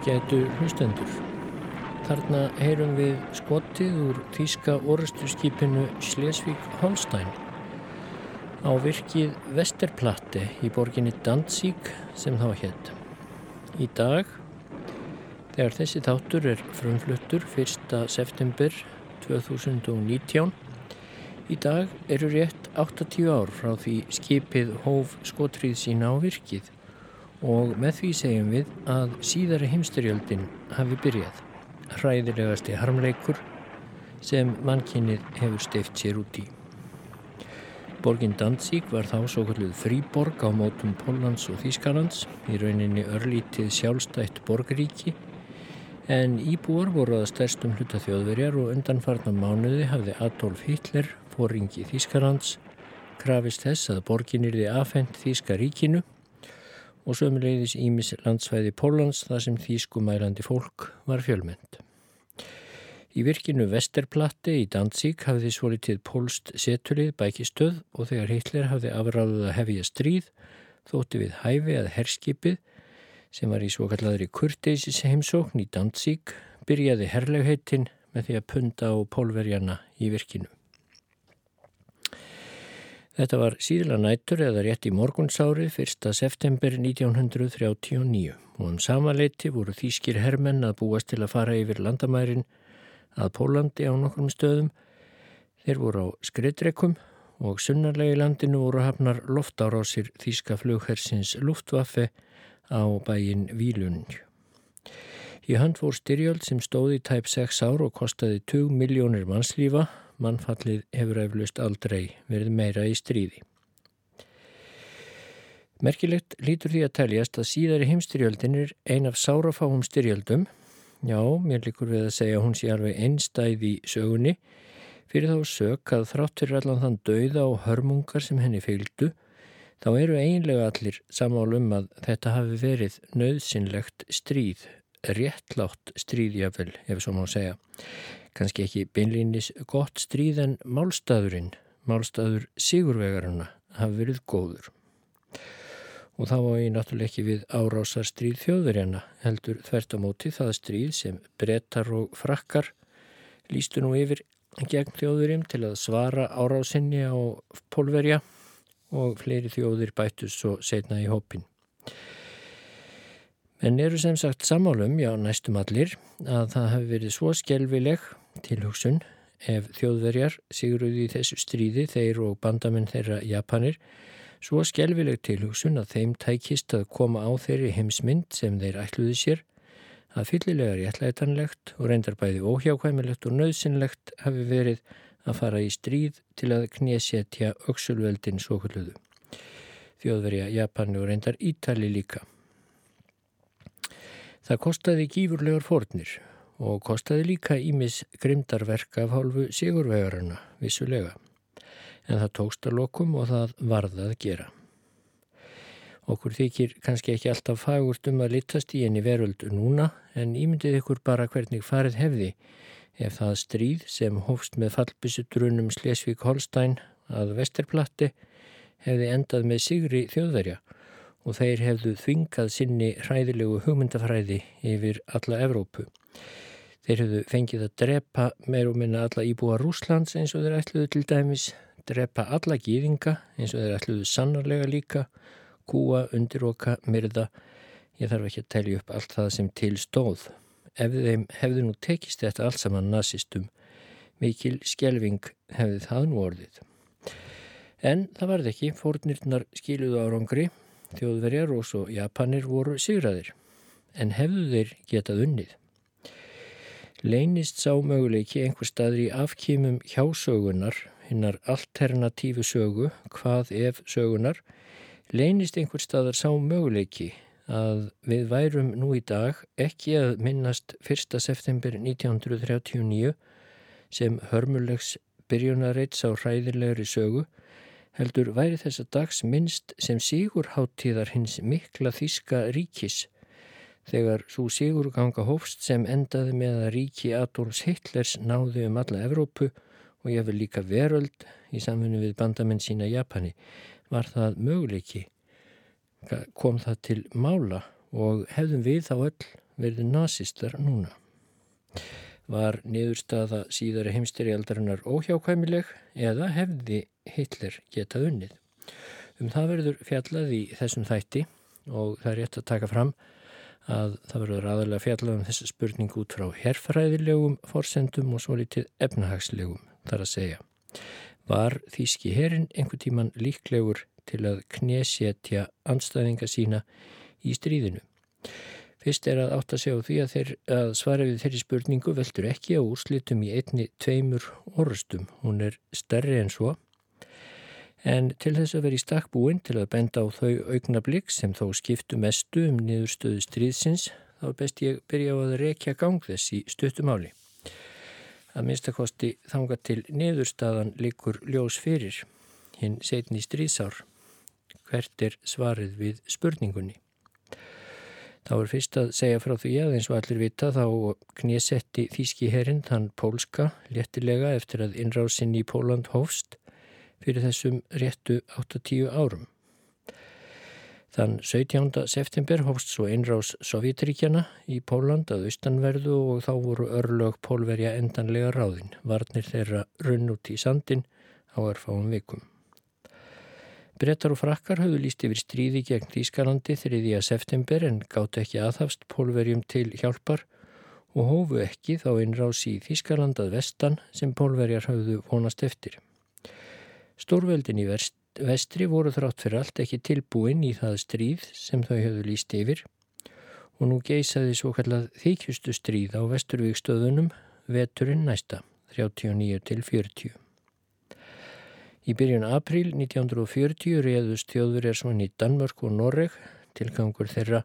Ágætu hlustendur. Þarna heyrum við skotið úr þýska orustuskipinu Slesvík-Holstein á virkið Vesterplatte í borginni Danzík sem þá hétt. Í dag, þegar þessi þáttur er frumfluttur 1. september 2019, í dag eru rétt 80 ár frá því skipið hóf skotrið sína á virkið og með því segjum við að síðari heimstyrjöldin hafi byrjað. Hræðilegasti harmleikur sem mannkinnið hefur steift sér út í. Borgin Danzík var þá svo kalluð fríborg á mótum Pólans og Þýskalands, í rauninni örlítið sjálfstætt borgríki, en íbúar voru að stærstum hluta þjóðverjar og undanfarnar mánuði hafði Adolf Hitler, fóringi Þýskalands, krafist þess að borgin yrði afhengt Þýska ríkinu og sömulegðis Ímis landsvæði Pólans þar sem þýskumælandi fólk var fjölmynd. Í virkinu Vesterplatte í Danzík hafði svolítið pólst setulið bækistöð og þegar Hitler hafði afráðuð að hefja stríð þótti við hæfi að herskipið sem var í svo kalladri kurteisis heimsókn í Danzík byrjaði herlegheitin með því að punda á pólverjana í virkinu. Þetta var síðla nættur eða rétt í morgunsárið 1. september 1939 og um samaleiti voru þýskir hermenn að búast til að fara yfir landamærin að Pólandi á nokkrum stöðum. Þeir voru á skreitrekum og sunnarlegi landinu voru hafnar loftárásir þýska flughersins Luftwaffe á bæin Vílunj. Í hand fór styrjöld sem stóði tæp 6 ár og kostaði 2 miljónir mannslífa mannfallið hefur eflaust aldrei verið meira í stríði. Merkilegt lítur því að teljast að síðari heimstyrjöldin er ein af sárafáum styrjöldum. Já, mér líkur við að segja hún sé alveg einstæð í sögunni fyrir þá sög að þráttur allan þann dauða og hörmungar sem henni fylgdu þá eru einlega allir samálum að þetta hafi verið nöðsynlegt stríð, réttlátt stríðjafel ef svo má segja kannski ekki beinlýnis gott stríð en málstæðurinn, málstæður sigurvegaruna hafi verið góður. Og þá var ég náttúrulega ekki við árásar stríð þjóðverjana, heldur þvert á móti það stríð sem brettar og frakkar lístu nú yfir gegn þjóðverjum til að svara árásinni á pólverja og fleiri þjóðir bættus og setna í hópin. En eru sem sagt samálum, já næstum allir, að það hefur verið svo skelvileg tilhugsun ef þjóðverjar sigruði í þessu stríði þeir og bandamenn þeirra Japanir, svo skelvileg tilhugsun að þeim tækist að koma á þeirri heimsmynd sem þeir ætluði sér, að fyllilega réttlætanlegt og reyndar bæði óhjákvæmilegt og nöðsynlegt hafi verið að fara í stríð til að knésetja auksulveldin svo hulluðu. Þjóðverja Japani og reyndar Ítali líka. Það kostiði gífurlegar fórnir og kostiði líka ímis grimdarverk af hálfu sigurvegarana, vissulega. En það tókst að lokum og það varða að gera. Okkur þykir kannski ekki alltaf fagurt um að litast í enni veröldu núna en ímyndið ykkur bara hvernig farið hefði ef það stríð sem hófst með fallbissutrunum Slesvík-Holstein að Vesterplatti hefði endað með sigri þjóðverja og þeir hefðu þvingað sinni hræðilegu hugmyndafræði yfir alla Evrópu. Þeir hefðu fengið að drepa meir og minna alla íbúa Rúslands eins og þeir ætluðu til dæmis, drepa alla gýðinga eins og þeir ætluðu sannarlega líka, kúa, undiroka, myrða. Ég þarf ekki að telja upp allt það sem til stóð. Ef þeim hefðu nú tekist þetta allt saman nazistum, mikil skjelving hefði það nú orðið. En það varði ekki, fórnirnar skiluðu árangri Þjóðverjar og svo Japanir voru sigraðir, en hefðu þeir getað unnið. Leinist sá möguleiki einhver staður í afkýmum hjásögunar, hinnar alternatífu sögu, hvað ef sögunar, leinist einhver staðar sá möguleiki að við værum nú í dag ekki að minnast 1. september 1939 sem hörmulegs byrjunareits á hræðilegri sögu heldur væri þessa dags minnst sem sigurháttíðar hins mikla þíska ríkis þegar svo sigurganga hófst sem endaði með að ríki Adolfs Hitlers náði um alla Evrópu og ég vil líka veröld í samfunni við bandamenn sína Japani var það möguleiki kom það til mála og hefðum við þá öll verði nazistar núna. Var niðurstaða síðari heimstyrjaldarinnar óhjákvæmileg eða hefði Hitler getað unnið? Um það verður fjallað í þessum þætti og það er rétt að taka fram að það verður aðalega fjallað um þessa spurning út frá herfræðilegum forsendum og svo litið efnahagslegum þar að segja. Var Þíski herin einhver tíman líklegur til að knesetja anstæðinga sína í stríðinu? Fyrst er að átt að segja því að, þeir, að svara við þeirri spurningu veldur ekki á úrslitum í einni tveimur orðstum. Hún er stærri en svo. En til þess að vera í stakkbúin til að benda á þau augnablík sem þó skiptu mestu um niðurstöðu stríðsins, þá best ég byrja á að rekja gang þess í stuttumáli að minnstakosti þanga til niðurstaðan likur ljós fyrir hinn setni stríðsár. Hvert er svarið við spurningunni? Þá er fyrst að segja frá því að eins og allir vita þá knésetti Þíski herrin þann pólska léttilega eftir að innrásin í Póland hófst fyrir þessum réttu 8-10 árum. Þann 17. september hófst svo einrás Sovjetríkjana í Póland að austanverðu og þá voru örlög pólverja endanlega ráðin. Varnir þeirra runn út í sandin á erfáum vikum. Brettar og frakkar höfðu líst yfir stríði gegn Þýskalandi 3. september en gáttu ekki aðhafst pólverjum til hjálpar og hófu ekki þá einrás í Þýskalandað vestan sem pólverjar höfðu vonast eftir. Stórveldin í vestri voru þrátt fyrir allt ekki tilbúin í það stríð sem þau höfðu líst yfir og nú geysaði svo kallað þykjustu stríð á vesturvíkstöðunum veturinn næsta, 39 til 40. Í byrjun april 1940 réðust þjóður er svona í Danmörk og Norreg, tilgangur þeirra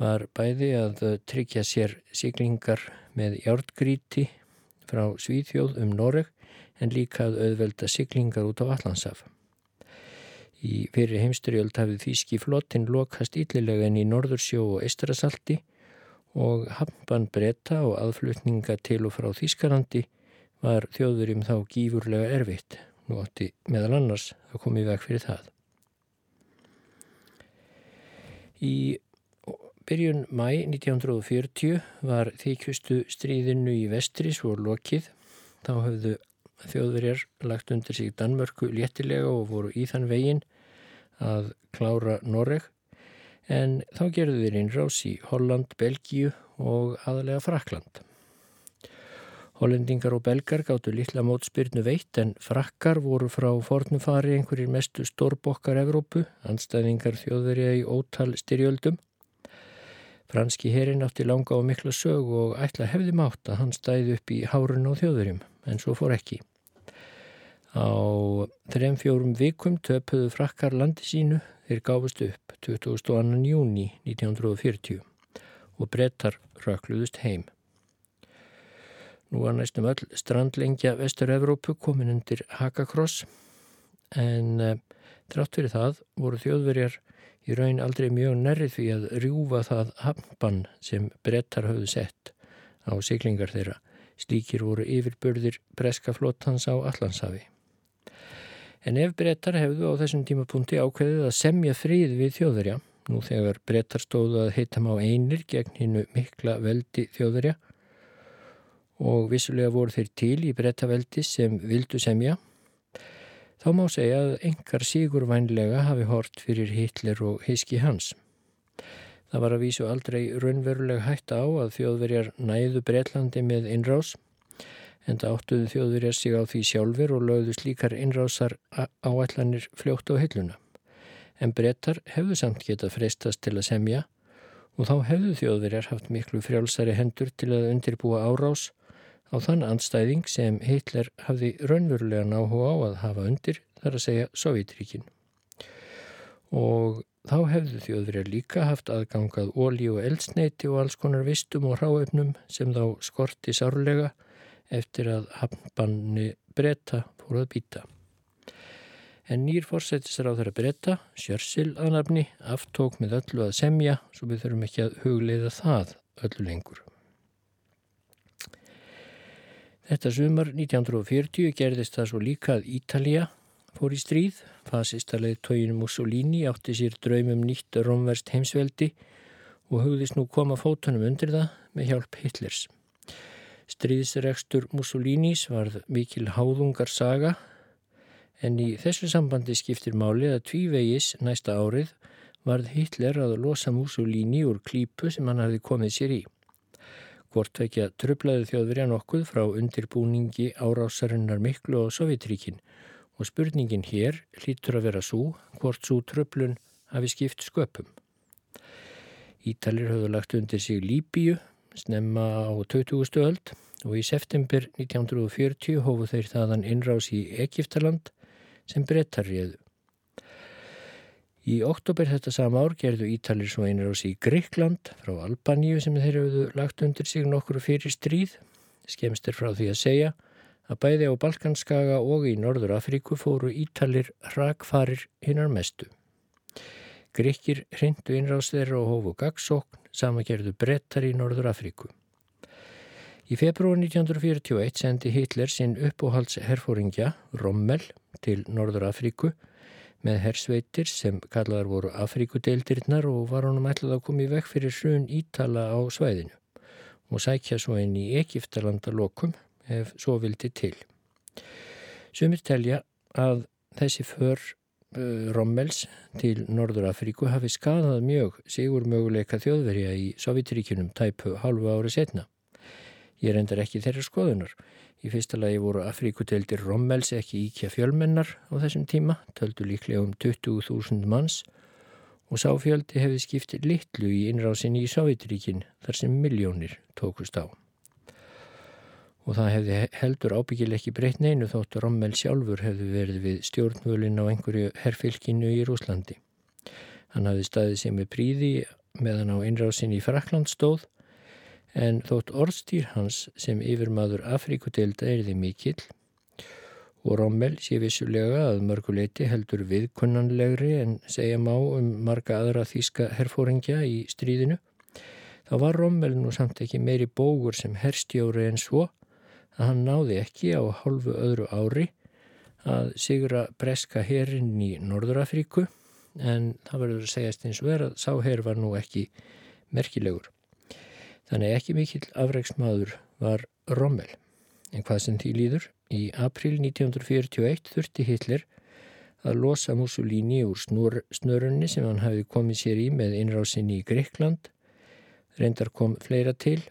var bæði að tryggja sér siglingar með hjártgríti frá Svíþjóð um Norreg en líka að auðvelda siglingar út á Allandsaf. Í fyrir heimsturjöld hafið Þíski flottin lokast yllilega en í Norðursjó og Estrasalti og hampan bretta og aðflutninga til og frá Þískarandi var þjóðurum þá gífurlega erfitt. Nú átti meðal annars að koma í veg fyrir það. Í byrjun mæ 1940 var þykjustu stríðinu í vestri svo lokið. Þá höfðu þjóðverjar lagt undir sig Danmörku léttilega og voru í þann veginn að klára Noreg en þá gerðu þeir innrás í Holland, Belgíu og aðalega Frakland. Hollendingar og belgar gáttu litla mótspyrnu veitt en frakkar voru frá fornufari einhverjir mestu stórbokkar Evrópu, anstæðingar þjóðverja í ótal styrjöldum. Franski herin átti langa og mikla sög og ætla hefði mátt að hann stæði upp í hárun og þjóðverjum, en svo fór ekki. Á þrem fjórum vikum töpuðu frakkar landi sínu þeir gáfust upp 22. júni 1940 og brettar rökluðust heim. Nú var næstum öll strandlengja Vestur-Evrópu komin undir Hakakross en trátt fyrir það voru þjóðverjar í raun aldrei mjög nærrið því að rjúfa það hafnbann sem brettar höfðu sett á siglingar þeirra. Slíkir voru yfirbörðir breska flottans á Allandshafi. En ef brettar hefðu á þessum tímapunkti ákveðið að semja frið við þjóðverja, nú þegar brettar stóðu að heitam á einir gegn hinnu mikla veldi þjóðverja og vissulega voru þeir til í brettaveldi sem vildu semja, þá má segja að engar sígurvænlega hafi hort fyrir Hitler og heiski hans. Það var að vísu aldrei raunveruleg hætta á að þjóðverjar næðu Breitlandi með innrás en það áttuðu þjóðurjar sig á því sjálfur og lögðu slíkar innrásar áætlanir fljótt á hilluna. En brettar hefðu samt getað freistast til að semja og þá hefðu þjóðverjar haft miklu frjálsari hendur til að undirbúa árás á þann andstæðing sem Hitler hafði raunverulega náhuga á að hafa undir, þar að segja Sovjetríkin. Og þá hefðu þjóðverjar líka haft aðgangað ólí og eldsneiti og alls konar vistum og ráöfnum sem þá skorti sárlega eftir að hafnbanni breyta fór að býta. En nýr fórsættisar á þeirra breyta, Sjörssil aðnafni, aftók með öllu að semja, svo við þurfum ekki að hugleiða það öllu lengur. Þetta sumar 1940 gerðist það svo líka að Ítalija fór í stríð. Fasistalegi tóginu Mussolini átti sér draumum nýtt romverst heimsveldi og hugðist nú koma fótunum undir það með hjálp Hitlers. Stríðsregstur Mussolinis varð mikil háðungar saga en í þessu sambandi skiptir máli að tvívegis næsta árið varð Hitler að losa Mussolini úr klípu sem hann hafði komið sér í. Hvort vekja tröflaði þjóðverja nokkuð frá undirbúningi árásarinnar miklu á Sovjetríkin og spurningin hér hlýtur að vera svo hvort svo tröflun hafi skipt sköpum. Ítalir höfðu lagt undir sig Líbíu snemma á 20. öld og í september 1940 hófu þeir þaðan innrás í Egiptaland sem brettar réðu. Í oktober þetta sama ár gerðu Ítalir svo innrás í Greikland frá Albaníu sem þeir höfðu lagt undir sig nokkru fyrir stríð. Skemst er frá því að segja að bæði á Balkanskaga og í Norður Afríku fóru Ítalir rakfarir hinnar mestu. Gríkir hrindu innrás þeirra og hófu gagsókn, sama gerðu brettar í Norður Afríku. Í februar 1941 sendi Hitler sinn uppóhaldsherfóringja, Rommel, til Norður Afríku með hersveitir sem kallaðar voru Afríkudeildirinnar og var honum ætlað að koma í vekk fyrir hrun Ítala á svæðinu og sækja svo inn í Egiptalanda lokum ef svo vildi til. Sumir telja að þessi för Rommels til Norður Afríku hafi skadað mjög sigur möguleika þjóðverja í Sovjetríkunum tæpu halvu ári setna. Ég reyndar ekki þeirra skoðunar. Í fyrsta lagi voru Afríkudeldir Rommels ekki íkja fjölmennar á þessum tíma, töldu líklega um 20.000 manns og sáfjöldi hefði skiptið litlu í innrásinni í Sovjetríkin þar sem miljónir tókust á og það hefði heldur ábyggil ekki breytt neinu þótt Rommel sjálfur hefði verið við stjórnvölin á einhverju herrfylkinu í Rúslandi. Hann hafði staðið sem með príði meðan á innrásin í Frakland stóð en þótt orðstýr hans sem yfirmaður Afríkudelda erði mikill og Rommel sé vissulega að mörguleiti heldur viðkunnanlegri en segja má um marga aðra þýska herfóringja í stríðinu þá var Rommel nú samt ekki meiri bógur sem herstjóri en svo að hann náði ekki á hálfu öðru ári að sigra breska herrin í Norðurafríku en það verður að segjast eins og verið að sáherr var nú ekki merkilegur. Þannig ekki mikill afreiksmaður var Rommel. En hvað sem því líður, í april 1941 þurfti Hitler að losa Mussolini úr snur, snurunni sem hann hafi komið sér í með innrásinni í Greikland. Reyndar kom fleira til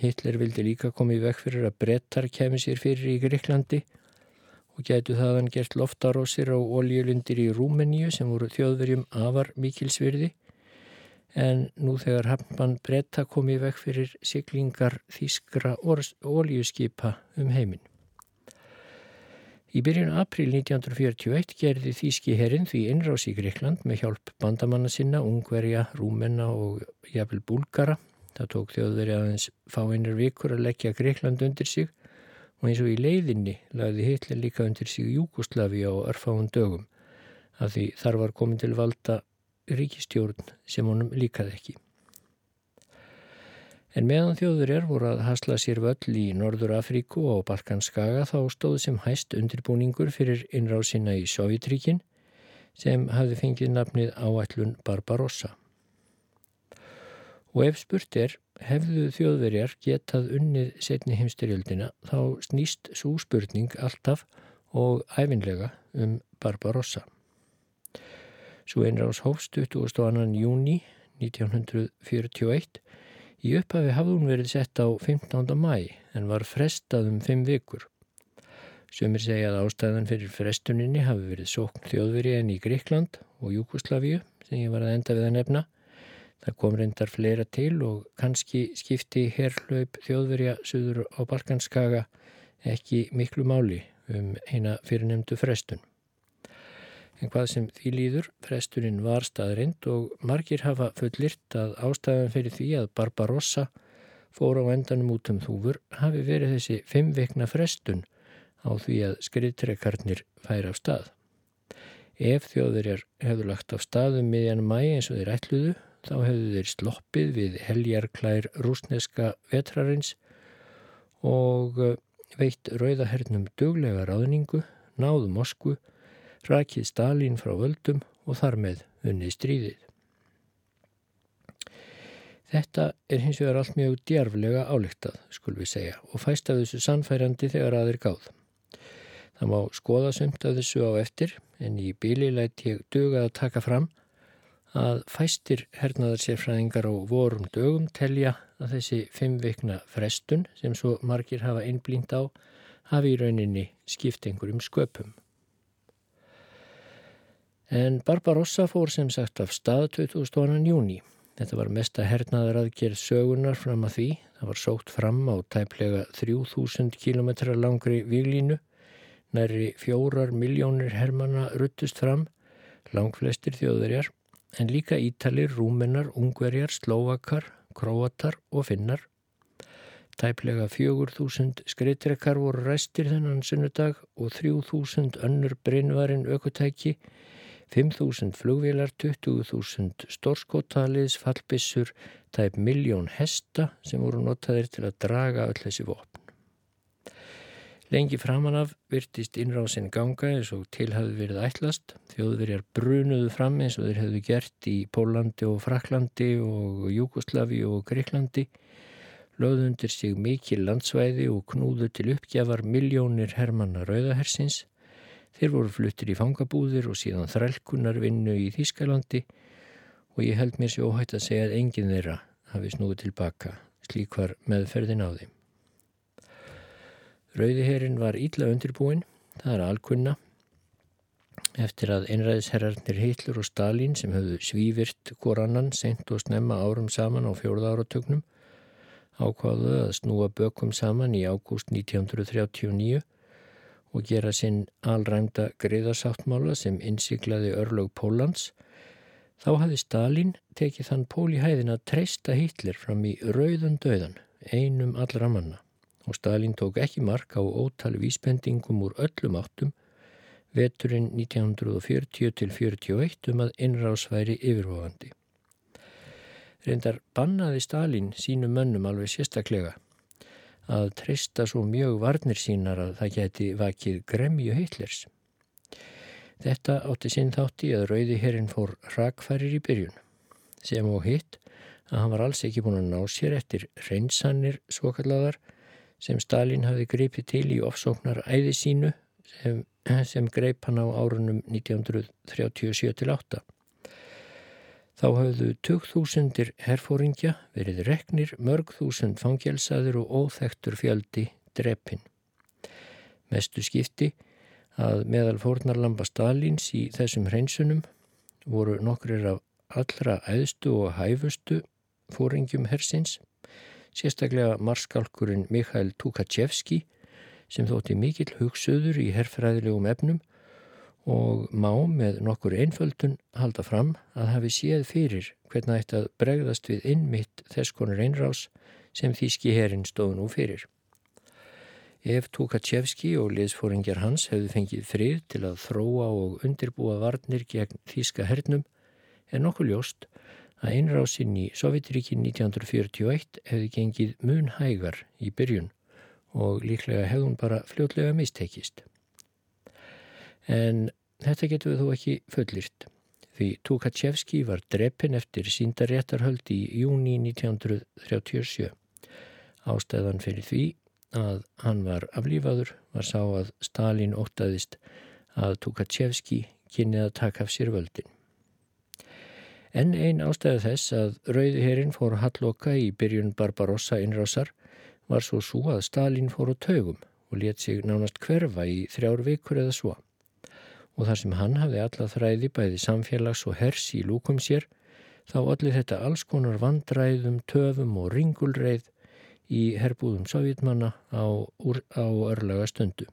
Hitler vildi líka koma í vekk fyrir að brettar kemi sér fyrir í Greiklandi og gætu þaðan gert loftarósir á oljulundir í Rúmeníu sem voru þjóðverjum afar mikilsvirði en nú þegar hafnbann bretta kom í vekk fyrir siglingar þýskra oljuskipa um heiminn. Í byrjun april 1941 gerði Þýski herrin því innrás í Greikland með hjálp bandamanna sinna, Ungverja, Rúmenna og jafnvel Búlgara Það tók þjóðveri aðeins fáinnir vikur að leggja Greikland undir sig og eins og í leiðinni lagði Hitler líka undir sig Júkoslavi á örfáun dögum að því þar var komin til valda ríkistjórn sem honum líkaði ekki. En meðan þjóðverjar voru að hasla sér völl í Norður Afríku og Balkanskaga þá stóð sem hæst undirbúningur fyrir innrásina í Sovjetríkin sem hafði fengið nafnið áætlun Barbarossa. Og ef spurt er, hefðu þjóðverjar getað unnið setni heimstyrjöldina þá snýst svo spurning alltaf og æfinlega um Barbarossa. Svo einrás hófst 22. júni 1941. Í upphafi hafði hún verið sett á 15. mæ en var frestað um 5 vikur. Sumir segja að ástæðan fyrir frestuninni hafi verið sókn þjóðveri en í Greikland og Júkoslavíu sem ég var að enda við að nefna Það kom reyndar fleira til og kannski skipti herrlaup þjóðverja suður á Balkanskaga ekki miklu máli um eina fyrirnemdu frestun. En hvað sem því líður, frestuninn var staðrind og margir hafa fullirt að ástæðan fyrir því að Barbarossa fór á endanum út um þúfur hafi verið þessi fimm vekna frestun á því að skriðtrekarnir færi af stað. Ef þjóðverjar hefðu lagt af staðum miðjan mæ eins og þeir ætluðu þá hefðu þeir sloppið við heljarklær rúsneska vetrarins og eh, veitt rauðahernum duglega ráðningu, náðu Moskvu, rakið Stalin frá völdum og þar með unni stríðið. Þetta er hins vegar allt mjög djarflega álíktað, skul við segja, og fæst af þessu sannfærandi þegar aðeir gáð. Það má skoða sumt af þessu á eftir, en í bíli lætt ég döga að taka fram að fæstir hernaðar sérfræðingar á vorum dögum telja að þessi fimm vikna frestun sem svo margir hafa einblínt á hafi í rauninni skipt einhverjum sköpum. En Barbarossa fór sem sagt af stað 2000. júni. Þetta var mesta hernaðar aðgerð sögunar fram að því. Það var sótt fram á tæplega 3000 km langri výlínu. Næri fjórar miljónir hermana ruttust fram, langflestir þjóðverjar, en líka ítalir, rúmenar, ungverjar, slóakar, króatar og finnar. Tæplega 4000 skreitrekkar voru restir þennan sunnudag og 3000 önnur brinnvarinn aukutæki 5.000 flugvélar, 20.000 stórskótaliðs, fallbissur, tæp miljón hesta sem voru notaðir til að draga öll þessi vopn. Lengi framanaf virtist innrásin ganga eins og til hafði verið ætlast. Þjóðverjar brunuðu fram eins og þeir hefðu gert í Pólandi og Fraklandi og Júkoslavi og Greiklandi. Löðundir sig mikil landsvæði og knúðu til uppgjafar miljónir hermanna rauðahersins Þeir voru fluttir í fangabúðir og síðan þrælkunar vinnu í Þýskalandi og ég held mér sér óhætt að segja að enginn þeirra hafi snúið tilbaka, slík var meðferðin á þeim. Rauðiherin var ílla undirbúin, það er alkunna. Eftir að einræðisherrarnir Hitler og Stalin sem höfðu svívirt korannan sent og snemma árum saman á fjórða áratögnum ákváðu að snúa bökum saman í ágúst 1939 og gera sinn alrænda greiðarsáttmála sem innsiklaði örlög Pólans, þá hafði Stalin tekið þann pól í hæðin að treysta Hitler fram í rauðan döðan, einum allra manna. Og Stalin tók ekki mark á ótal vísbendingum úr öllum áttum veturinn 1940 til 41 um að innrásværi yfirvofandi. Reyndar bannaði Stalin sínum mönnum alveg sérstaklega að treysta svo mjög varnir sínar að það geti vakið gremju heitlers. Þetta átti sinn þátti að rauði herrin fór rakfærir í byrjun, sem og hitt að hann var alls ekki búin að ná sér eftir reynsannir svokalladar sem Stalin hafi greipið til í ofsóknar æði sínu sem, sem greip hann á árunum 1937-8. Þá hafðu 2000 herfóringja verið reknir mörg þúsund fangelsaður og óþektur fjöldi dreppin. Mestu skipti að meðal fórnarlamba Stalins í þessum hreinsunum voru nokkrir af allra æðstu og hæfustu fóringjum hersins, sérstaklega marskálkurinn Mikhail Tukachevski sem þótti mikill hugsuður í herrfræðilegum efnum og má með nokkur einföldun halda fram að hafi séð fyrir hvernig að bregðast við innmitt þess konur einrás sem þýski herin stóð nú fyrir. Ef Tukachevski og liðsfóringjar hans hefðu fengið frið til að þróa og undirbúa varnir gegn þýska hernum er nokkuð ljóst að einrásinn í Sovjetríkin 1941 hefði gengið mun hægar í byrjun og líklega hefðun bara fljótlega mistekist. En þetta getur við þó ekki fullirt. Því Tukachevski var dreppin eftir síndaréttarhöld í júni 1937. Ástæðan fyrir því að hann var aflífaður var sá að Stalin óttaðist að Tukachevski kynnið að taka af sér völdin. En ein ástæðu þess að Rauðiherrin fór halloka í byrjun Barbarossa innrásar var svo svo að Stalin fór á taugum og let sig nánast hverfa í þrjár vikur eða svo og þar sem hann hafði alla þræði bæði samfélags og hers í lúkum sér, þá allir þetta alls konar vandræðum, töfum og ringulreið í herbúðum sovjetmanna á, á örlaga stundu.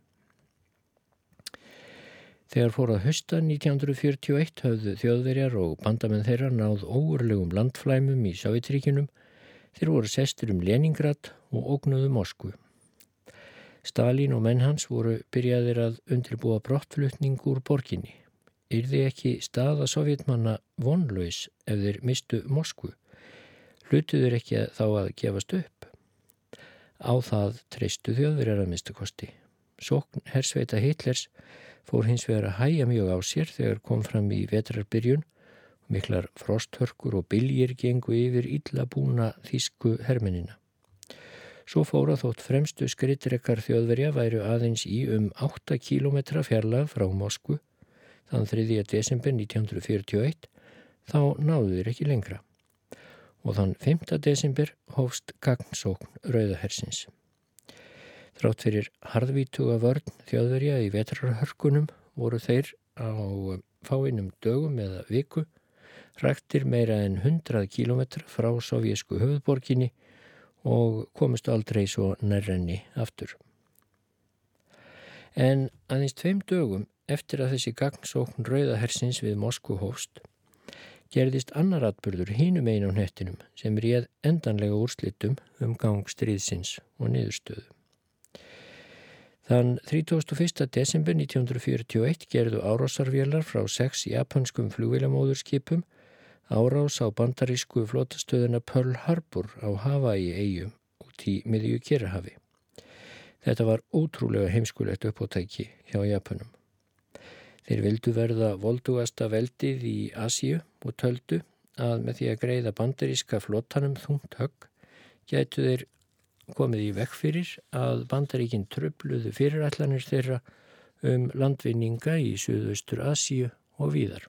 Þegar fórað hösta 1941 höfðu þjóðverjar og bandamenn þeirra náð óurlegum landflæmum í Sovjetríkinum, þeir voru sestur um Leningrad og ógnuðu Moskvu. Stalin og menn hans voru byrjaðir að undirbúa brottflutning úr borginni. Yrði ekki staða sovjetmanna vonlaus ef þeir mistu Moskvu? Hlutuður ekki þá að gefast upp? Á það treystu þjóðverjar að mista kosti. Sokn hersveita Hitlers fór hins vegar að hæja mjög á sér þegar kom fram í vetrarbyrjun Miklar frosthörkur og byljir gengu yfir illabúna þýsku hermenina. Svo fóra þótt fremstu skrittrekkar þjóðverja væru aðeins í um 8 km fjarlag frá Moskvu þann 3. desember 1941 þá náðu þeir ekki lengra. Og þann 5. desember hófst gagnsókn Rauðahersins. Þrátt fyrir harðvítuga vörn þjóðverja í vetrarhörkunum voru þeir á fáinum dögum eða viku ræktir meira en 100 km frá sovjesku höfðborginni og komist aldrei svo nærrenni aftur. En aðeins tveim dögum eftir að þessi gagnsókn Rauðahersins við Moskú hófst gerðist annar atbyrður hínum einu á hnettinum sem réð endanlega úrslittum um gang stríðsins og niðurstöðu. Þann 31. desember 1941 gerðu árásarvélar frá sex japanskum flugvilamóðurskipum árás á bandarísku flotastöðuna Pearl Harbor á Hawaii eigum út í miðju Kerahafi. Þetta var ótrúlega heimskulegt uppóttæki hjá Japanum. Þeir vildu verða voldugasta veldið í Asíu og töldu að með því að greiða bandaríska flottanum þungt högg gætu þeir komið í vekk fyrir að bandaríkinn tröfluðu fyrirætlanir þeirra um landvinninga í Suðaustur Asíu og víðar.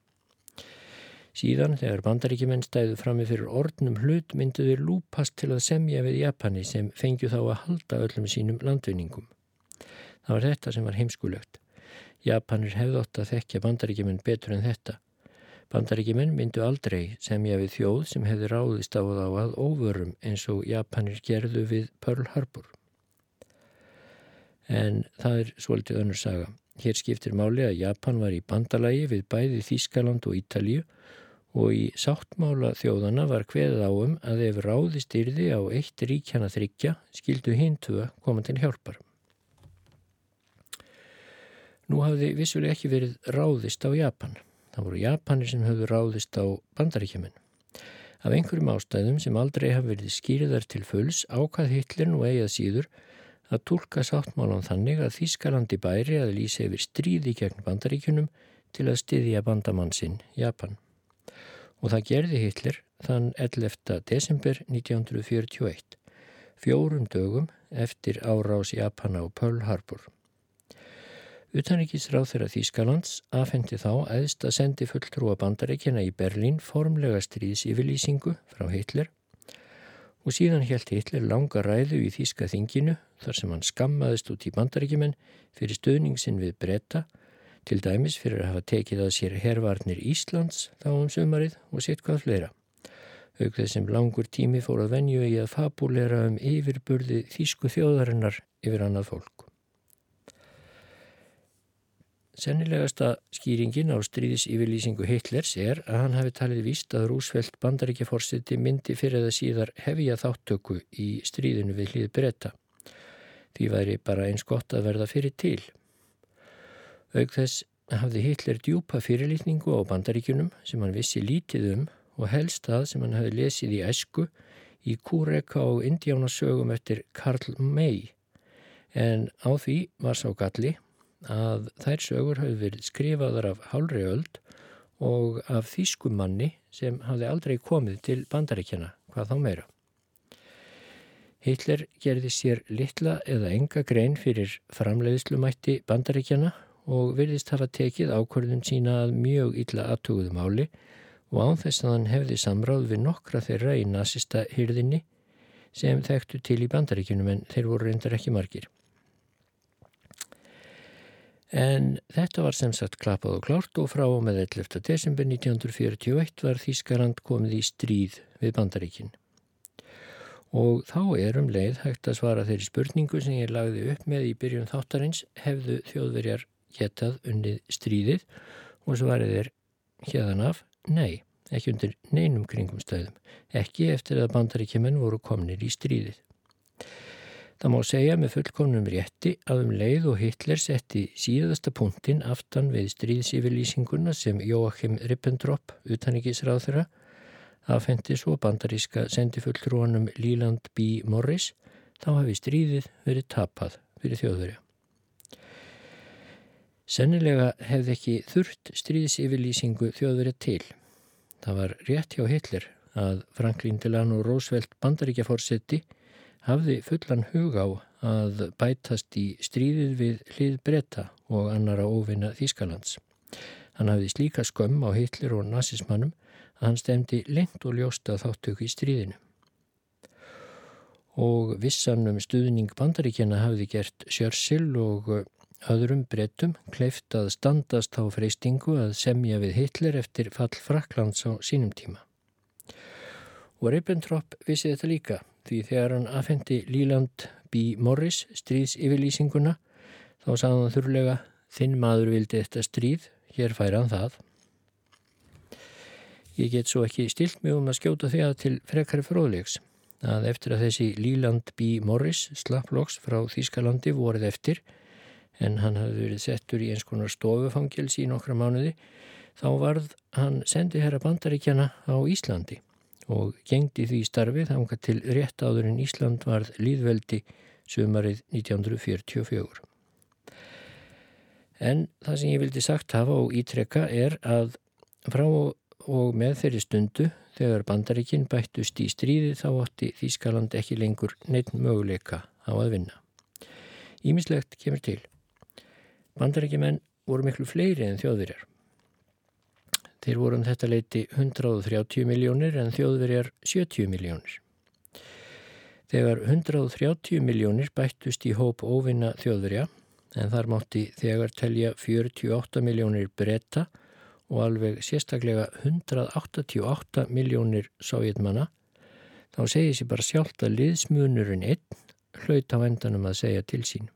Síðan þegar bandaríkjumenn stæðu frammi fyrir orðnum hlut mynduður lúpast til að semja við Japani sem fengju þá að halda öllum sínum landvinningum. Það var þetta sem var heimskulegt. Japanir hefðótt að þekkja bandaríkjumenn betur en þetta. Bandaríkjumenn myndu aldrei semja við þjóð sem hefði ráðist á þá að óvörum eins og Japanir gerðu við Pearl Harbor. En það er svolítið önnur saga. Hér skiptir máli að Japan var í bandalagi við bæði Þískaland og Ítalíu og í sáttmála þjóðana var hveðið á um að ef ráðist yrði á eitt ríkjana þryggja skildu hintu að koma til hjálpar. Nú hafði vissulega ekki verið ráðist á Japan. Það voru Japanir sem höfðu ráðist á bandaríkjumenn. Af einhverjum ástæðum sem aldrei hafi verið skýriðar til fulls ákvað Hitler nú eigað síður að tólka sáttmálan þannig að Þískalandi bæri að lýsa yfir stríði gegn bandaríkunum til að styðja bandamannsinn Japan. Og það gerði Hitler þann 11. desember 1941, fjórum dögum eftir árás Japana og Pearl Harbor. Utanrikisráð þeirra Þýskalands afhendi þá aðst að sendi fulltrúa bandarækjana í Berlín formlega stríðs yfirlýsingu frá Hitler og síðan helt Hitler langa ræðu í Þýska þinginu þar sem hann skammaðist út í bandarækjumenn fyrir stöðningsin við bretta til dæmis fyrir að hafa tekið að sér hervarnir Íslands þá um sömarið og sitt hvað fleira. Auk þessum langur tími fór að venju í að fabulera um yfirburði Þýsku þjóðarinnar yfir annað fólk. Sennilegasta skýringin á stríðis yfirlýsingu Hitlers er að hann hafi talið víst að Rúsveld bandaríkjaforsiti myndi fyrir það síðar hefja þáttöku í stríðinu við hlið breyta. Því væri bara eins gott að verða fyrir til. Aug þess hafði Hitler djúpa fyrirlýtningu á bandaríkunum sem hann vissi lítið um og helst það sem hann hafi lesið í æsku í Kúreka og Indiánasögum eftir Karl May. En á því var sá galli að þær sögur hafi verið skrifaðar af hálri öld og af þýskumanni sem hafði aldrei komið til bandaríkjana, hvað þá meira. Hitler gerði sér litla eða enga grein fyrir framleiðslumætti bandaríkjana og virðist hafa tekið ákvörðum sína að mjög illa aðtuguðu máli og án þess að hann hefði samráð við nokkra þeirra í nazista hyrðinni sem þekktu til í bandaríkunum en þeir voru reyndar ekki margir. En þetta var sem sagt klappað og klárt og frá og með 11. desember 1941 var Þískarand komið í stríð við bandaríkin. Og þá er um leið hægt að svara þeirri spurningu sem ég lagði upp með í byrjun þáttarins hefðu þjóðverjar getað unnið stríðið og svarið er hérðan af nei, ekki undir neinum kringum stöðum, ekki eftir að bandaríkjumenn voru komnir í stríðið. Það má segja með fullkomnum rétti að um leið og Hitler setti síðasta punktin aftan við stríðsífylýsinguna sem Jóachim Ribbentrop, utanrikiðsráð þeirra, aðfendi svo bandaríska sendifulltrúanum Líland B. Morris, þá hafi stríðið verið tapað fyrir þjóðverja. Sennilega hefði ekki þurft stríðsífylýsingu þjóðverja til. Það var rétt hjá Hitler að Franklin Delano Roosevelt bandaríkjaforsetti hafði fullan hug á að bætast í stríðið við hlið bretta og annara óvinna Þýskalands. Hann hafði slíka skömm á Hitler og nazismannum að hann stemdi lengt og ljósta þáttöku í stríðinu. Og vissan um stuðning bandaríkjana hafði gert Sjörssil og öðrum brettum kleift að standast á freystingu að semja við Hitler eftir fall Fraklands á sínum tíma. Og Ribbentrop vissi þetta líka því þegar hann afhendi Líland B. Morris stríðs yfirlýsinguna þá sagði hann þurrlega þinn maður vildi þetta stríð, hér færa hann það. Ég get svo ekki stilt mig um að skjóta því að til frekari fróðlegs að eftir að þessi Líland B. Morris slapploks frá Þýskalandi voruð eftir en hann hafði verið settur í eins konar stofufangils í nokkra mánuði þá varð hann sendið herra bandaríkjana á Íslandi og gengdi því starfið hanga til rétt áður en Ísland varð líðveldi sömarið 1944. En það sem ég vildi sagt hafa og ítrekka er að frá og með þeirri stundu þegar bandaríkinn bættust í stríði þá átti Þískaland ekki lengur neitt möguleika á að vinna. Ímislegt kemur til. Bandaríkjumenn voru miklu fleiri en þjóðverjar. Þeir voru um þetta leiti 130 miljónir en þjóðverjar 70 miljónir. Þegar 130 miljónir bættust í hóp óvinna þjóðverja en þar mátti þegar telja 48 miljónir bretta og alveg sérstaklega 188 miljónir sovjetmanna þá segir sér bara sjálft að liðsmunurinn einn hlaut á endanum að segja til sín.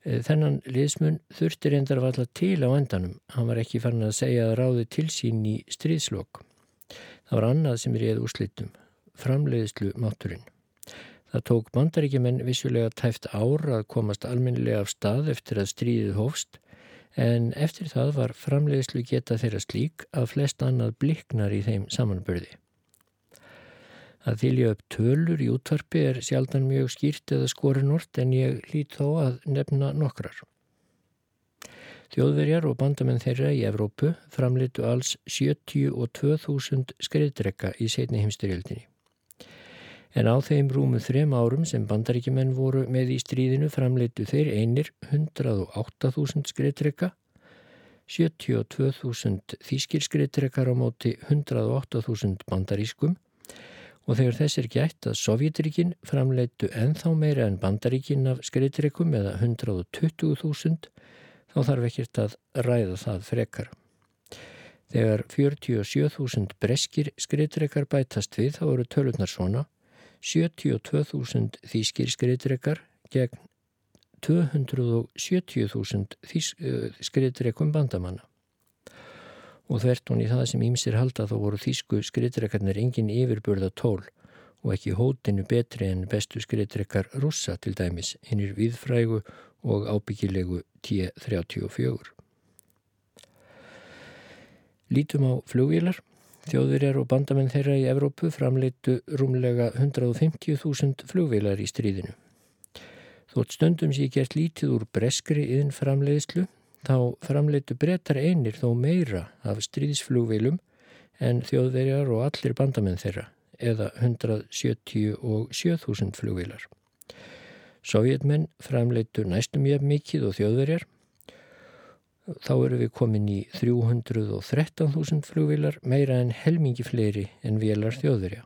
Eh, þennan liðsmun þurfti reyndar að valla til á endanum. Hann var ekki farin að segja að ráði til sín í stríðslokk. Það var annað sem er ég úrslitum, framleiðslu máturinn. Það tók bandaríkjumenn vissulega tæft ára að komast alminnilega af stað eftir að stríðið hófst en eftir það var framleiðslu geta þeirra slík að flest annað bliknar í þeim samanbörði. Að þylja upp tölur í útvarpi er sjaldan mjög skýrt eða skorinort en ég lít þó að nefna nokkrar. Þjóðverjar og bandamenn þeirra í Evrópu framleitu alls 72.000 skreiðdrekka í setni heimstyrjöldinni. En á þeim rúmu þrem árum sem bandaríkjumenn voru með í stríðinu framleitu þeir einir 108.000 skreiðdrekka, 72.000 þýskir skreiðdrekkar á móti 108.000 bandarískum og þegar þess er gætt að Sovjetríkin framleitu enþá meira en bandaríkin af skriðdreikum eða 120.000 þá þarf ekkert að ræða það frekar. Þegar 47.000 breskir skriðdreikar bætast við þá eru tölurnar svona 72.000 þýskir skriðdreikar gegn 270.000 skriðdreikum bandamanna og þvert hún í það sem ímsir halda þá voru þýsku skriðdrekarnir engin yfirbörða tól og ekki hótinu betri en bestu skriðdrekar russa til dæmis hinnir viðfrægu og ábyggilegu T-34. Lítum á flugvílar. Þjóðverjar og bandamenn þeirra í Evrópu framleitu rúmlega 150.000 flugvílar í stríðinu. Þótt stundum sé gert lítið úr breskri yðin framleiðslu þá framleitu brettar einir þó meira af stríðsflugveilum en þjóðverjar og allir bandamenn þeirra eða 177.000 flugveilar. Sovjetmenn framleitu næstum ég mikið og þjóðverjar. Þá eru við komin í 313.000 flugveilar meira en helmingi fleiri en vélar þjóðverja.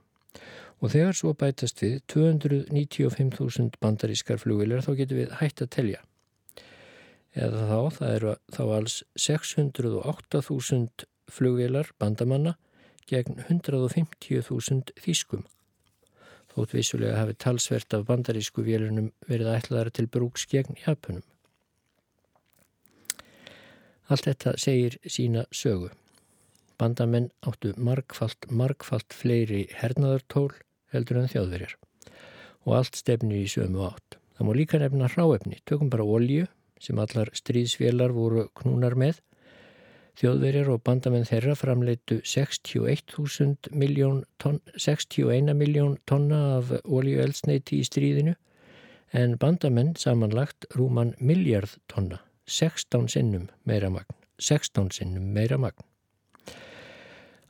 Og þegar svo bætast við 295.000 bandarískar flugveilar þá getur við hægt að telja eða þá, það eru þá alls 608.000 flugvélar bandamanna gegn 150.000 þýskum. Þótt vissulega hafi talsvert af bandarísku vélunum verið ætlaðar til brúks gegn Japunum. Allt þetta segir sína sögu. Bandamenn áttu margfalt, margfalt fleiri hernaðartól heldur en þjóðverjar og allt stefnir í sömu átt. Það má líka nefna hráefni, tökum bara olju sem allar stríðsvélar voru knúnar með. Þjóðverjar og bandamenn þeirra framleitu 61 miljón ton, 61 miljón tonna af oljueldsneiti í stríðinu en bandamenn samanlagt rúman miljard tonna, 16 sinnum meira magn, 16 sinnum meira magn.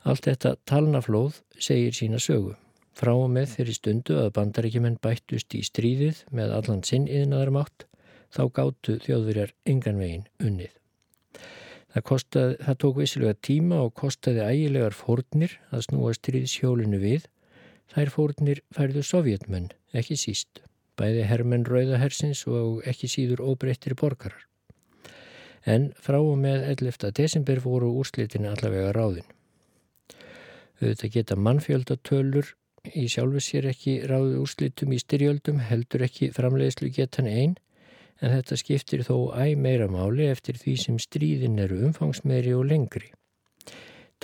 Allt þetta talnaflóð segir sína sögu. Frá og með þeirri stundu að bandaríkjumenn bættust í stríðið með allan sinn yðnaðarmátt þá gáttu þjóðverjar engan veginn unnið. Það, kostaði, það tók vissilega tíma og kostaði ægilegar fórnir að snúa stríðshjólinu við. Þær fórnir færðu sovjetmenn, ekki síst, bæði hermenn rauðahersins og ekki síður óbreyttir borgarar. En frá og með 11. desember voru úrslitin allavega ráðin. Auðvitað geta mannfjöldatölur í sjálfu sér ekki ráðu úrslitum í styrjöldum, heldur ekki framleiðslu getan einn, en þetta skiptir þó æg meira máli eftir því sem stríðin eru umfangsmeiri og lengri.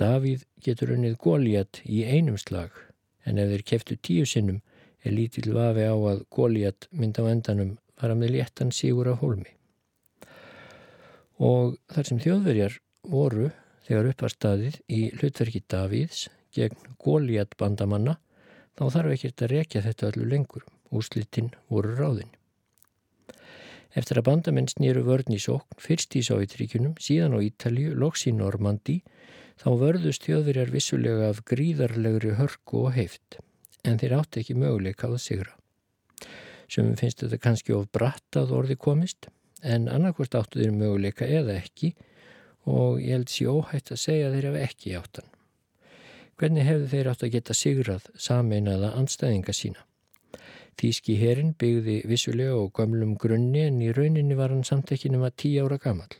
Davíð getur unnið góliat í einum slag, en ef þeir keftu tíu sinnum er lítill vafi á að góliat mynd á endanum fara með léttan sígur af hólmi. Og þar sem þjóðverjar voru þegar upparstaðið í hlutverki Davíðs gegn góliat bandamanna, þá þarf ekkert að rekja þetta öllu lengur. Úslitinn voru ráðin. Eftir að bandamenn snýru vörn í sókn, fyrst í Sovjetríkunum, síðan á Ítalju, loks í Normandi, þá vörðust þjóðverjar vissulega af gríðarlegri hörku og heift, en þeir átti ekki möguleika að sigra. Sumum finnst þetta kannski of bratt að orði komist, en annarkvort áttu þeir möguleika eða ekki og ég held sér óhætt að segja þeir hafa ekki áttan. Hvernig hefðu þeir átt að geta sigrað sameinaða anstæðinga sína? Þíski herin byggði vissulega og gamlum grunni en í rauninni var hann samt ekki nema tí ára gammal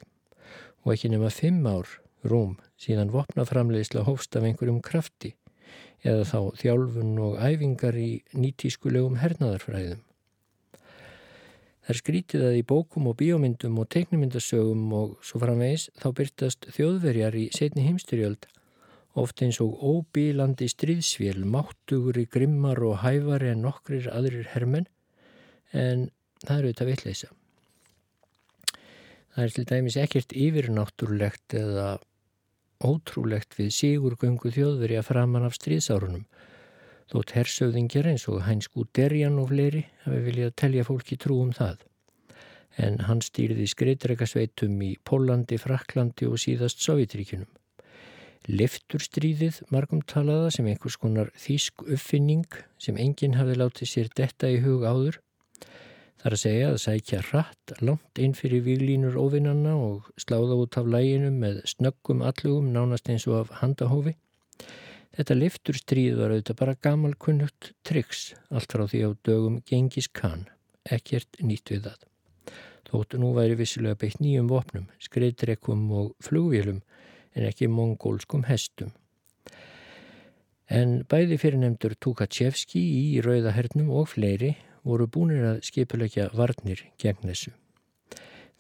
og ekki nema fimm ár rúm síðan vopnaframleysla hófst af einhverjum krafti eða þá þjálfun og æfingar í nýtískulegum hernaðarfræðum. Það er skrítið að í bókum og bíómyndum og teiknumyndasögum og svo framvegs þá byrtast þjóðverjar í setni heimstyrjöld oft eins og óbílandi stríðsvél, máttugri, grimmar og hæfari en nokkrir aðrir hermenn, en það eru þetta vitleisa. Það er til dæmis ekkert yfirnáttúrulegt eða ótrúlegt við sigurgöngu þjóðveri að framann af stríðsárunum, þótt hersauðingir eins og Hæns Gúderjan og fleiri hafi viljað telja fólki trú um það. En hann stýrði skreitrekasveitum í Pólandi, Fraklandi og síðast Sovjetríkunum. Lifturstríðið margum talaða sem einhvers konar þýsk uppfinning sem enginn hafi látið sér detta í hug áður. Það er að segja að sækja rætt langt inn fyrir výlínur ofinnanna og sláða út af læginu með snöggum allugum nánast eins og af handahófi. Þetta lifturstríð var auðvitað bara gamal kunnugt triks allt frá því á dögum gengis kann, ekkert nýtt við það. Þóttu nú væri vissilega beitt nýjum vopnum, skreitrekum og flugvélum en ekki mongólskum hestum. En bæði fyrirnemdur Tukachevski í Rauðahernum og fleiri voru búinir að skipulegja varnir gegn þessu.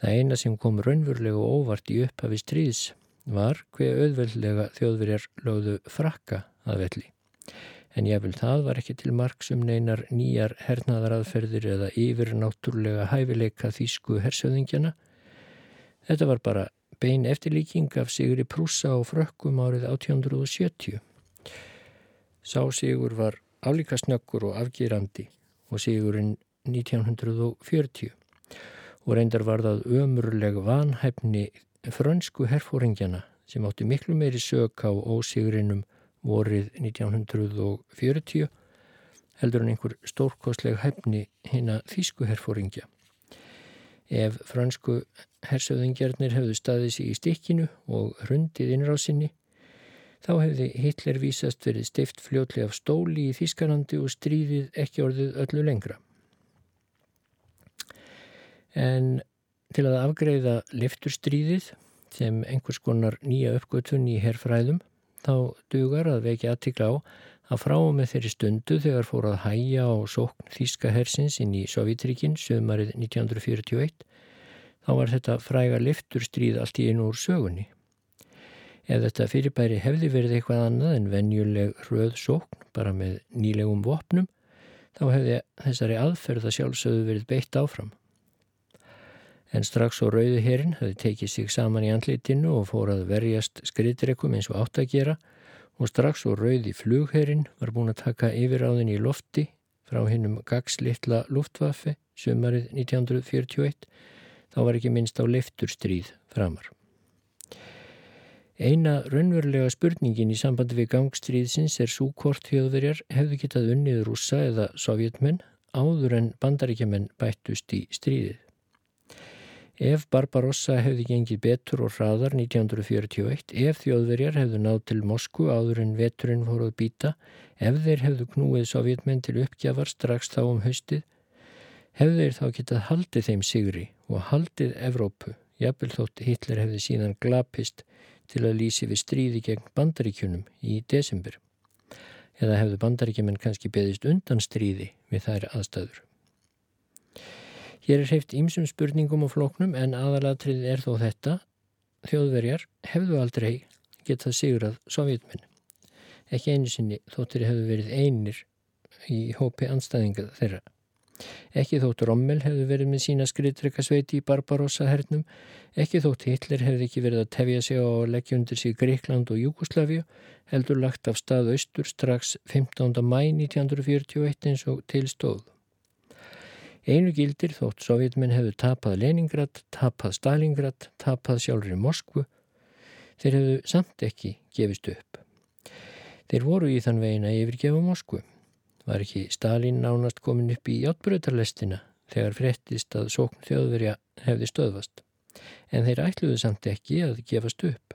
Það eina sem kom raunverulega og óvart í upphafi stríðs var hver auðveldlega þjóðverjar lögðu frakka að velli. En jáfnvel það var ekki til marksum neinar nýjar hernaðaraðferðir eða yfir náttúrulega hæfileika þýsku hersöðingjana. Þetta var bara bein eftirlíking af Sigri Prúsa og Frökkum árið 1870. Sá Sigur var álíka snöggur og afgýrandi og Sigurinn 1940 og reyndar var það ömurleg vanhæfni frönsku herfóringjana sem átti miklu meiri sök á ósigurinnum vorið 1940 heldur en einhver stórkostleg hæfni hinn að þýsku herfóringja. Ef fransku hersöðingjarnir hefðu staðið sér í stikkinu og hrundið innrásinni, þá hefði Hitler vísast verið steift fljótli af stóli í Þískanandi og stríðið ekki orðið öllu lengra. En til að afgreiða lifturstríðið sem einhvers konar nýja uppgötun í herrfræðum, þá dugar að vekja aðtikla á að frá með þeirri stundu þegar fór að hæja á sókn Þíska hersins inn í Sovjetríkin sömarið 1941 þá var þetta fræga lifturstríð allt í einu úr sögunni. Ef þetta fyrirbæri hefði verið eitthvað annað en venjuleg röð sókn bara með nýlegum vopnum þá hefði þessari aðferða sjálfsögðu verið beitt áfram. En strax á rauðu herin hefði tekið sig saman í andlitinu og fór að verjast skriðdrekum eins og átt að gera og strax og rauði flugherrin var búin að taka yfiráðin í lofti frá hinnum gagslittla luftvaffe sömarið 1941 þá var ekki minnst á lefturstríð framar. Eina raunverulega spurningin í sambandi við gangstríðsins er svo hvort þjóðverjar hefðu getað unnið rúsa eða sovjetmenn áður en bandaríkjaman bættust í stríðið. Ef Barbarossa hefði gengið betur og hraðar 1941, ef þjóðverjar hefðu náð til Moskvu áður en veturinn fóruð býta, ef þeir hefðu knúið sovjetmenn til uppgjafar strax þá um haustið, hefðu þeir þá getað haldið þeim sigri og haldið Evrópu, jafnvel þótt Hitler hefði síðan glapist til að lýsi við stríði gegn bandaríkjunum í desember. Eða hefðu bandaríkjumenn kannski beðist undan stríði við þær aðstæður. Hér er hreift ímsum spurningum og flóknum en aðalatriðið er þó þetta. Þjóðverjar hefðu aldrei getað sigrað sovjetmenn. Ekki einu sinni þóttir hefðu verið einir í hópi anstæðinga þeirra. Ekki þótt Rommel hefðu verið með sína skriðdrekasveiti í Barbarossa hernum, ekki þótt Hitler hefði ekki verið að tefja sig að leggja undir sig Gríkland og Júkoslavíu, heldur lagt af stað austur strax 15. mæ 1941 eins og tilstóð. Einu gildir þótt sovjetmenn hefðu tapað Leningrad, tapað Stalingrad, tapað sjálfur í Moskvu. Þeir hefðu samt ekki gefist upp. Þeir voru í þann vegin að yfirgefa Moskvu. Var ekki Stalin nánast komin upp í játbröðarlestina þegar frettist að sókn þjóðverja hefði stöðvast. En þeir ætluðu samt ekki að gefast upp.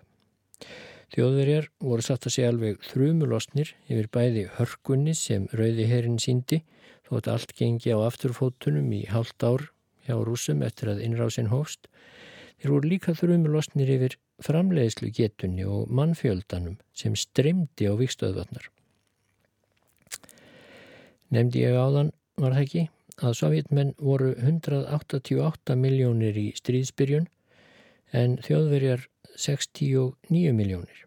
Þjóðverjar voru satt að segja alveg þrjumulosnir yfir bæði hörkunni sem rauði herrin síndi þótt allt gengi á afturfótunum í halvt ár hjá rúsum eftir að innrásin hófst, þeir voru líka þrjumulostnir yfir framleiðslu getunni og mannfjöldanum sem streymdi á vikstöðvarnar. Nemdi ég áðan, var það ekki, að sovjetmenn voru 188 miljónir í stríðsbyrjun en þjóðverjar 69 miljónir.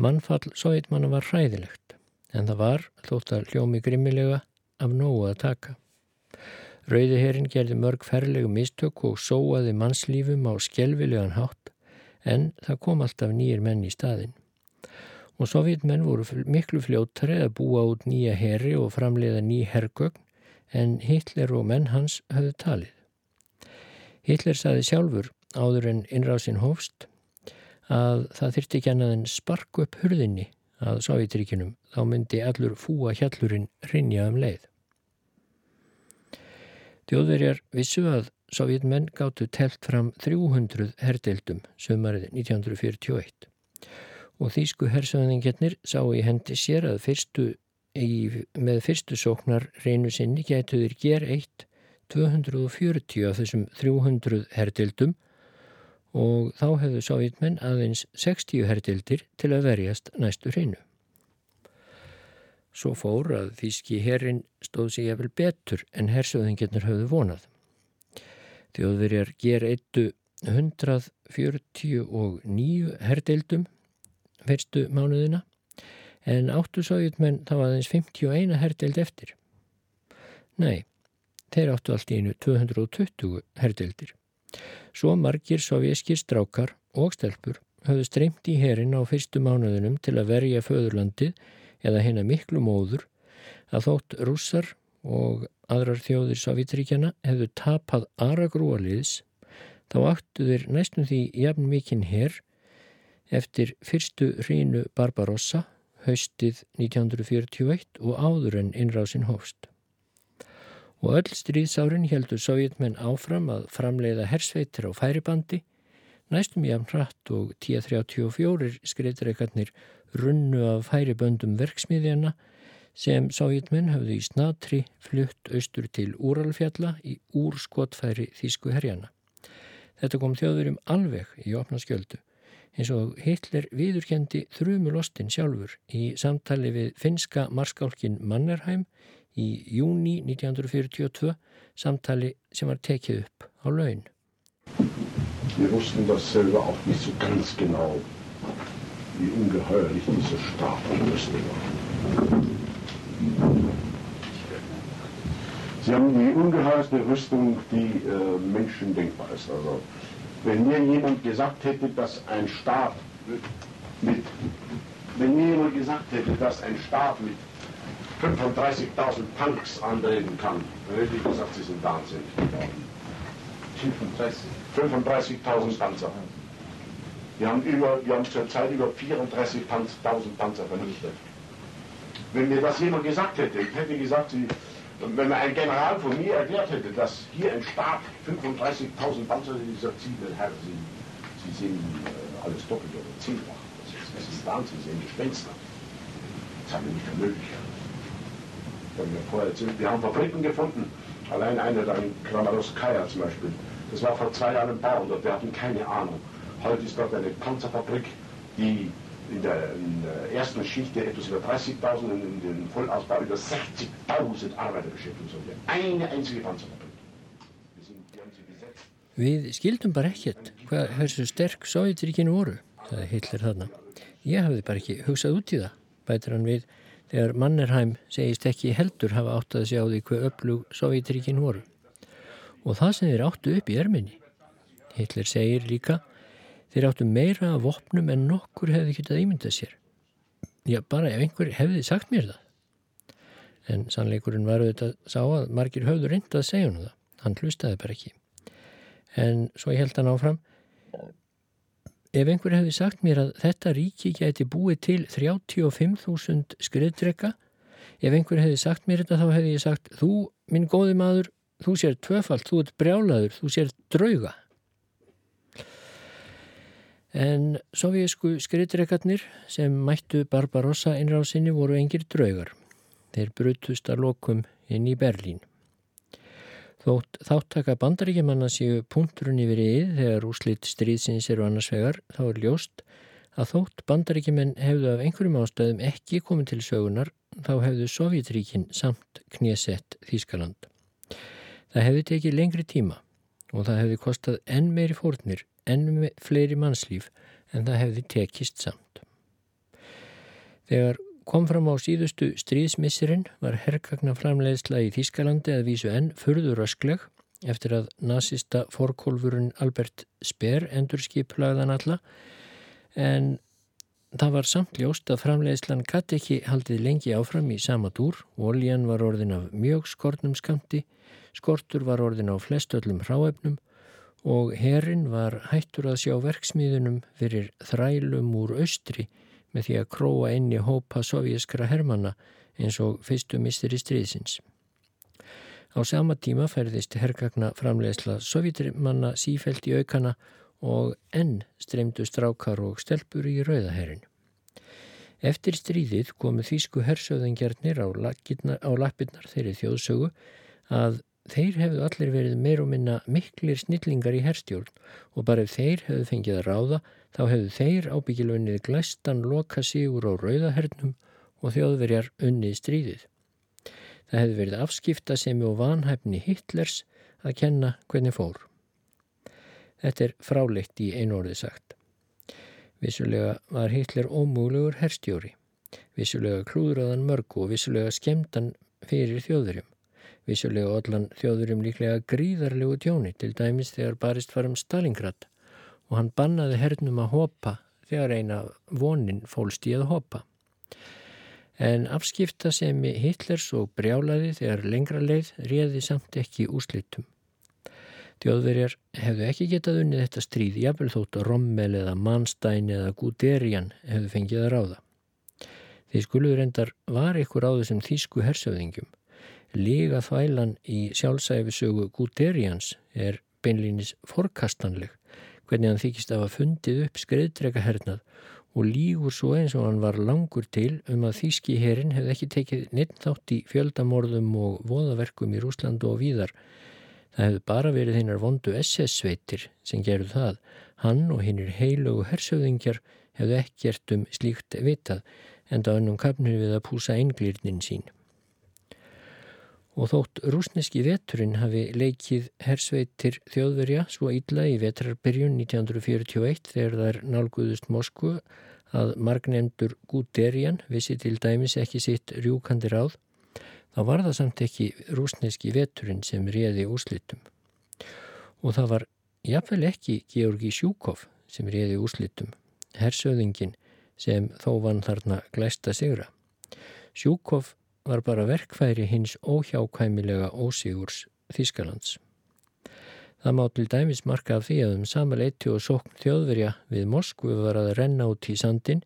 Mannfall sovjetmanna var hræðilegt en það var, þótt að hljómi grimmilega, af nógu að taka. Rauðiherrin gerði mörg ferlegu mistök og sóaði mannslífum á skjelvilegan hátt, en það kom alltaf nýjir menn í staðin. Og sovjetmenn voru miklu fljóttari að búa út nýja herri og framleiða ný herrgögn, en Hitler og menn hans höfðu talið. Hitler saði sjálfur áður en innrásin hófst að það þyrti ekki annað en sparku upp hurðinni að Sovjetríkinum þá myndi allur fúa hjallurinn rinja um leið. Þjóðverjar vissu að Sovjetmenn gáttu telt fram 300 herdeildum sömarið 1941 og þýsku hersöðingetnir sá í hendi sér að fyrstu, í, með fyrstu sóknar reynu sinni getuður ger eitt 240 af þessum 300 herdeildum og þá hefðu sovjetmenn aðeins 60 herdildir til að verjast næstu hreinu. Svo fór að þýski herrin stóð sig eftir betur en hersöðingarnir höfðu vonað. Þjóðverjar ger eittu 149 herdildum fyrstu mánuðina en áttu sovjetmenn þá aðeins 51 herdild eftir. Nei, þeir áttu allt í einu 220 herdildir. Svo margir sovjeskir strákar og stelpur höfðu streymt í herin á fyrstu mánuðunum til að verja föðurlandið eða hérna miklu móður að þótt rússar og aðrar þjóðir Sovjetríkjana hefðu tapað aragrúaliðs þá áttu þeir næstum því jafn mikinn herr eftir fyrstu hrínu Barbarossa haustið 1941 og áður en innrásin hófst og öll stríðsárin heldur sovjetmenn áfram að framleiða hersveitir á færibandi, næstum jafn hratt og 1034 skreitrikarnir runnu af færiböndum verksmiðjana sem sovjetmenn hafðu í snatri flutt austur til Úralfjalla í úrskotfæri Þísku herjana. Þetta kom þjóðurum alveg í opna skjöldu eins og Hitler viðurkendi þrjumulostin sjálfur í samtali við finska marskálkin Mannerheim í júni 1942 samtali sem var tekið upp á laun. Wir wussten das selber auch nicht so ganz genau, wie ungeheuerlich diese Strafenrüstung war. Sie haben die ungeheuerste Rüstung, die äh, Menschen denkbar ist. Also, wenn mir jemand gesagt hätte, dass ein Staat mit, wenn mir jemand gesagt hätte, dass ein Staat mit 35.000 Punks anreden kann, dann hätte ich gesagt, sie sind wahnsinnig geworden. 35.000 Panzer. Wir haben, über, wir haben zurzeit über 34.000 Panzer vernichtet. Wenn mir das jemand gesagt hätte, ich hätte gesagt, Sie, wenn mir ein General von mir erklärt hätte, dass hier im Staat 35.000 Panzer gesagt, Sie, Herr, Sie, sehen äh, alles doppelt oder zehnfach. Das ist, das ist Wahnsinn, Sie sind Gespenster. Das haben wir nicht für möglich. Wir haben, vorher erzählt, wir haben Fabriken gefunden, allein eine da in Kramaroskaya zum Beispiel. Das war vor zwei Jahren ein Bauer dort, wir hatten keine Ahnung. Heute ist dort eine Panzerfabrik, die in der, in der ersten Schicht etwas über 30.000 und in den Vollausbau über 60.000 Arbeiter beschäftigt sind. Eine einzige Panzerfabrik. Wir, sind, wir haben sie besetzt. Við skildum bara ekkert hvað hversu sterk Sovjetríkinu voru, það Hitler þarna. Ég hafði bara ekki hugsað út í það, bætir hann við þegar Mannerheim segist ekki heldur hafa átt að sjá því hvað öflug Sovjetríkinu voru. Og það sem þeir áttu upp í erminni. Hitler segir líka Þeir áttu meira af vopnum en nokkur hefði getað ímyndað sér. Já, bara ef einhver hefði sagt mér það. En sannleikurinn var auðvitað sá að margir höfðu reyndað að segja hann það. Hann hlustaði bara ekki. En svo held hann áfram. Ef einhver hefði sagt mér að þetta ríki geti búið til 35.000 skriðdrega, ef einhver hefði sagt mér þetta þá hefði ég sagt, þú, minn góði maður, þú sér tvöfalt, þú ert brjálaður, þú sér drauga. En sovjísku skriðdrekarnir sem mættu Barbarossa innrásinni voru engir draugar. Þeir brutust að lokum inn í Berlín. Þótt þáttaka bandaríkjumanna séu punkturinn yfir íð þegar úslitt stríðsins eru annars vegar þá er ljóst að þótt bandaríkjumenn hefðu af einhverjum ástöðum ekki komið til sögunar þá hefðu Sovjetríkin samt knésett Þískaland. Það hefði tekið lengri tíma og það hefði kostað enn meiri fórnir enn fleiri mannslíf en það hefði tekist samt. Þegar kom fram á síðustu stríðsmissirinn var herrgagna framleiðsla í Þískalandi að vísu enn furður öskleg eftir að nazista forkólfurinn Albert Speer endur skiplaðan alla en það var samt ljóst að framleiðslan gatt ekki haldið lengi áfram í sama dúr, oljan var orðin af mjög skortnum skamti, skortur var orðin á flestöllum hráefnum og herin var hættur að sjá verksmiðunum fyrir þrælum úr austri með því að króa inn í hópa sovjískra hermanna eins og fyrstu mistur í stríðsins. Á sama tíma færðist herrgagna framlegsla sovjetmanna sífælt í aukana og enn streymdu strákar og stelpur í rauðaherin. Eftir stríðið komu þýsku hersöðingjarnir á lappirnar þeirri þjóðsögu að Þeir hefðu allir verið meir og minna miklir snillingar í herstjórn og bara ef þeir hefðu fengið að ráða þá hefðu þeir ábyggil unnið glæstan loka sigur á rauðahernum og þjóðverjar unnið stríðið. Það hefðu verið afskipta sem og vanhæfni Hitlers að kenna hvernig fór. Þetta er fráleitt í einu orði sagt. Vissulega var Hitler ómúlegur herstjóri. Vissulega klúðraðan mörg og vissulega skemdan fyrir þjóðverjum. Vissulega allan þjóðurum líklega gríðarlegu tjóni til dæmis þegar barist varum Stalingrad og hann bannaði hernum að hopa þegar eina vonin fólst í að hopa. En afskipta sem Hitlers og brjálaði þegar lengra leið réði samt ekki úslitum. Þjóðverjar hefðu ekki getað unnið þetta stríð, jafnvel þótt Rommel eða Manstein eða Guderian hefðu fengið að ráða. Þeir skuluður endar var ykkur á þessum þýsku hersöðingjum Líga þvælan í sjálfsæfisögu Guderians er beinlýnis forkastanleg hvernig hann þykist að hafa fundið upp skreiðdrega hernað og lígur svo eins og hann var langur til um að þýski herin hefði ekki tekið neitt þátt í fjöldamorðum og voðaverkum í Rúslandu og víðar. Það hefði bara verið hinnar vondu SS-sveitir sem gerðu það. Hann og hinnir heilugu hersöðingjar hefðu ekkert um slíkt vitað en það önnum kapnir við að púsa einglýrnin sín og þótt rúsneski veturinn hafi leikið hersveitir þjóðverja svo illa í vetrarbyrjun 1941 þegar þær nálguðust Moskvu að margnemdur Guderian vissi til dæmis ekki sitt rjúkandi ráð, þá var það samt ekki rúsneski veturinn sem réði úslitum. Og það var jafnvel ekki Georgi Sjúkov sem réði úslitum, hersöðingin sem þó vann þarna glæsta sigra. Sjúkov var bara verkfæri hins óhjákvæmilega ósigurs Þískalands. Það má til dæmis marka af því að um samaleiti og sókn þjóðverja við Moskvu var að renna út í sandin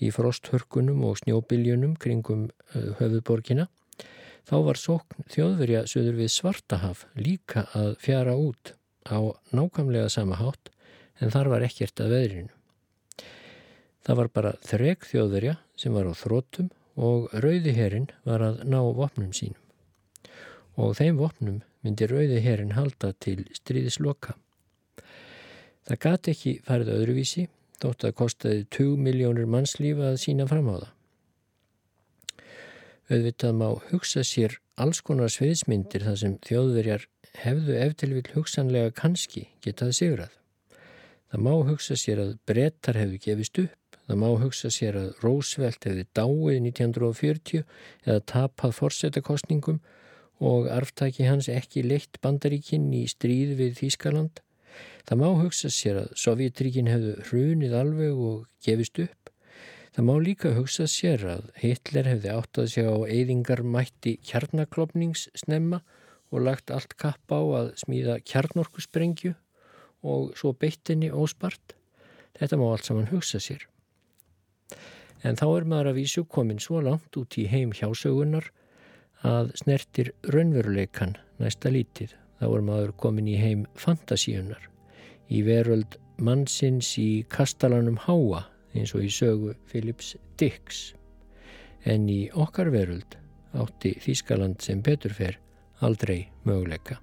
í frosthörkunum og snjóbiljunum kringum uh, höfuborgina. Þá var sókn þjóðverja söður við Svartahaf líka að fjara út á nákvæmlega sama hátt en þar var ekkert að veðrinu. Það var bara þreg þjóðverja sem var á þrótum og rauðiherrin var að ná vopnum sínum. Og þeim vopnum myndi rauðiherrin halda til stríðisloka. Það gati ekki farið öðruvísi, þótt að kostaði 20 miljónur mannslífa að sína fram á það. Auðvitað má hugsa sér alls konar sviðismyndir þar sem þjóðverjar hefðu eftir vil hugsanlega kannski getað sigrað. Það má hugsa sér að brettar hefðu gefist upp Það má hugsa sér að Rósveld hefði dáið 1940 eða tapað fórsetakostningum og arftaki hans ekki leitt bandaríkinn í stríð við Þýskaland. Það má hugsa sér að Sovjetríkin hefðu hrunið alveg og gefist upp. Það má líka hugsa sér að Hitler hefði áttað sig á eyðingarmætti kjarnaklopningssnemma og lagt allt kapp á að smíða kjarnorkusprengju og svo beittinni óspart. Þetta má allt saman hugsa sér. En þá er maður að vísu komin svo langt út í heim hjásögunar að snertir raunveruleikan næsta lítið. Þá er maður komin í heim fantasíunar, í veröld mannsins í kastalanum Háa eins og í sögu Philips Dix. En í okkar veröld átti Þískaland sem betur fer aldrei möguleika.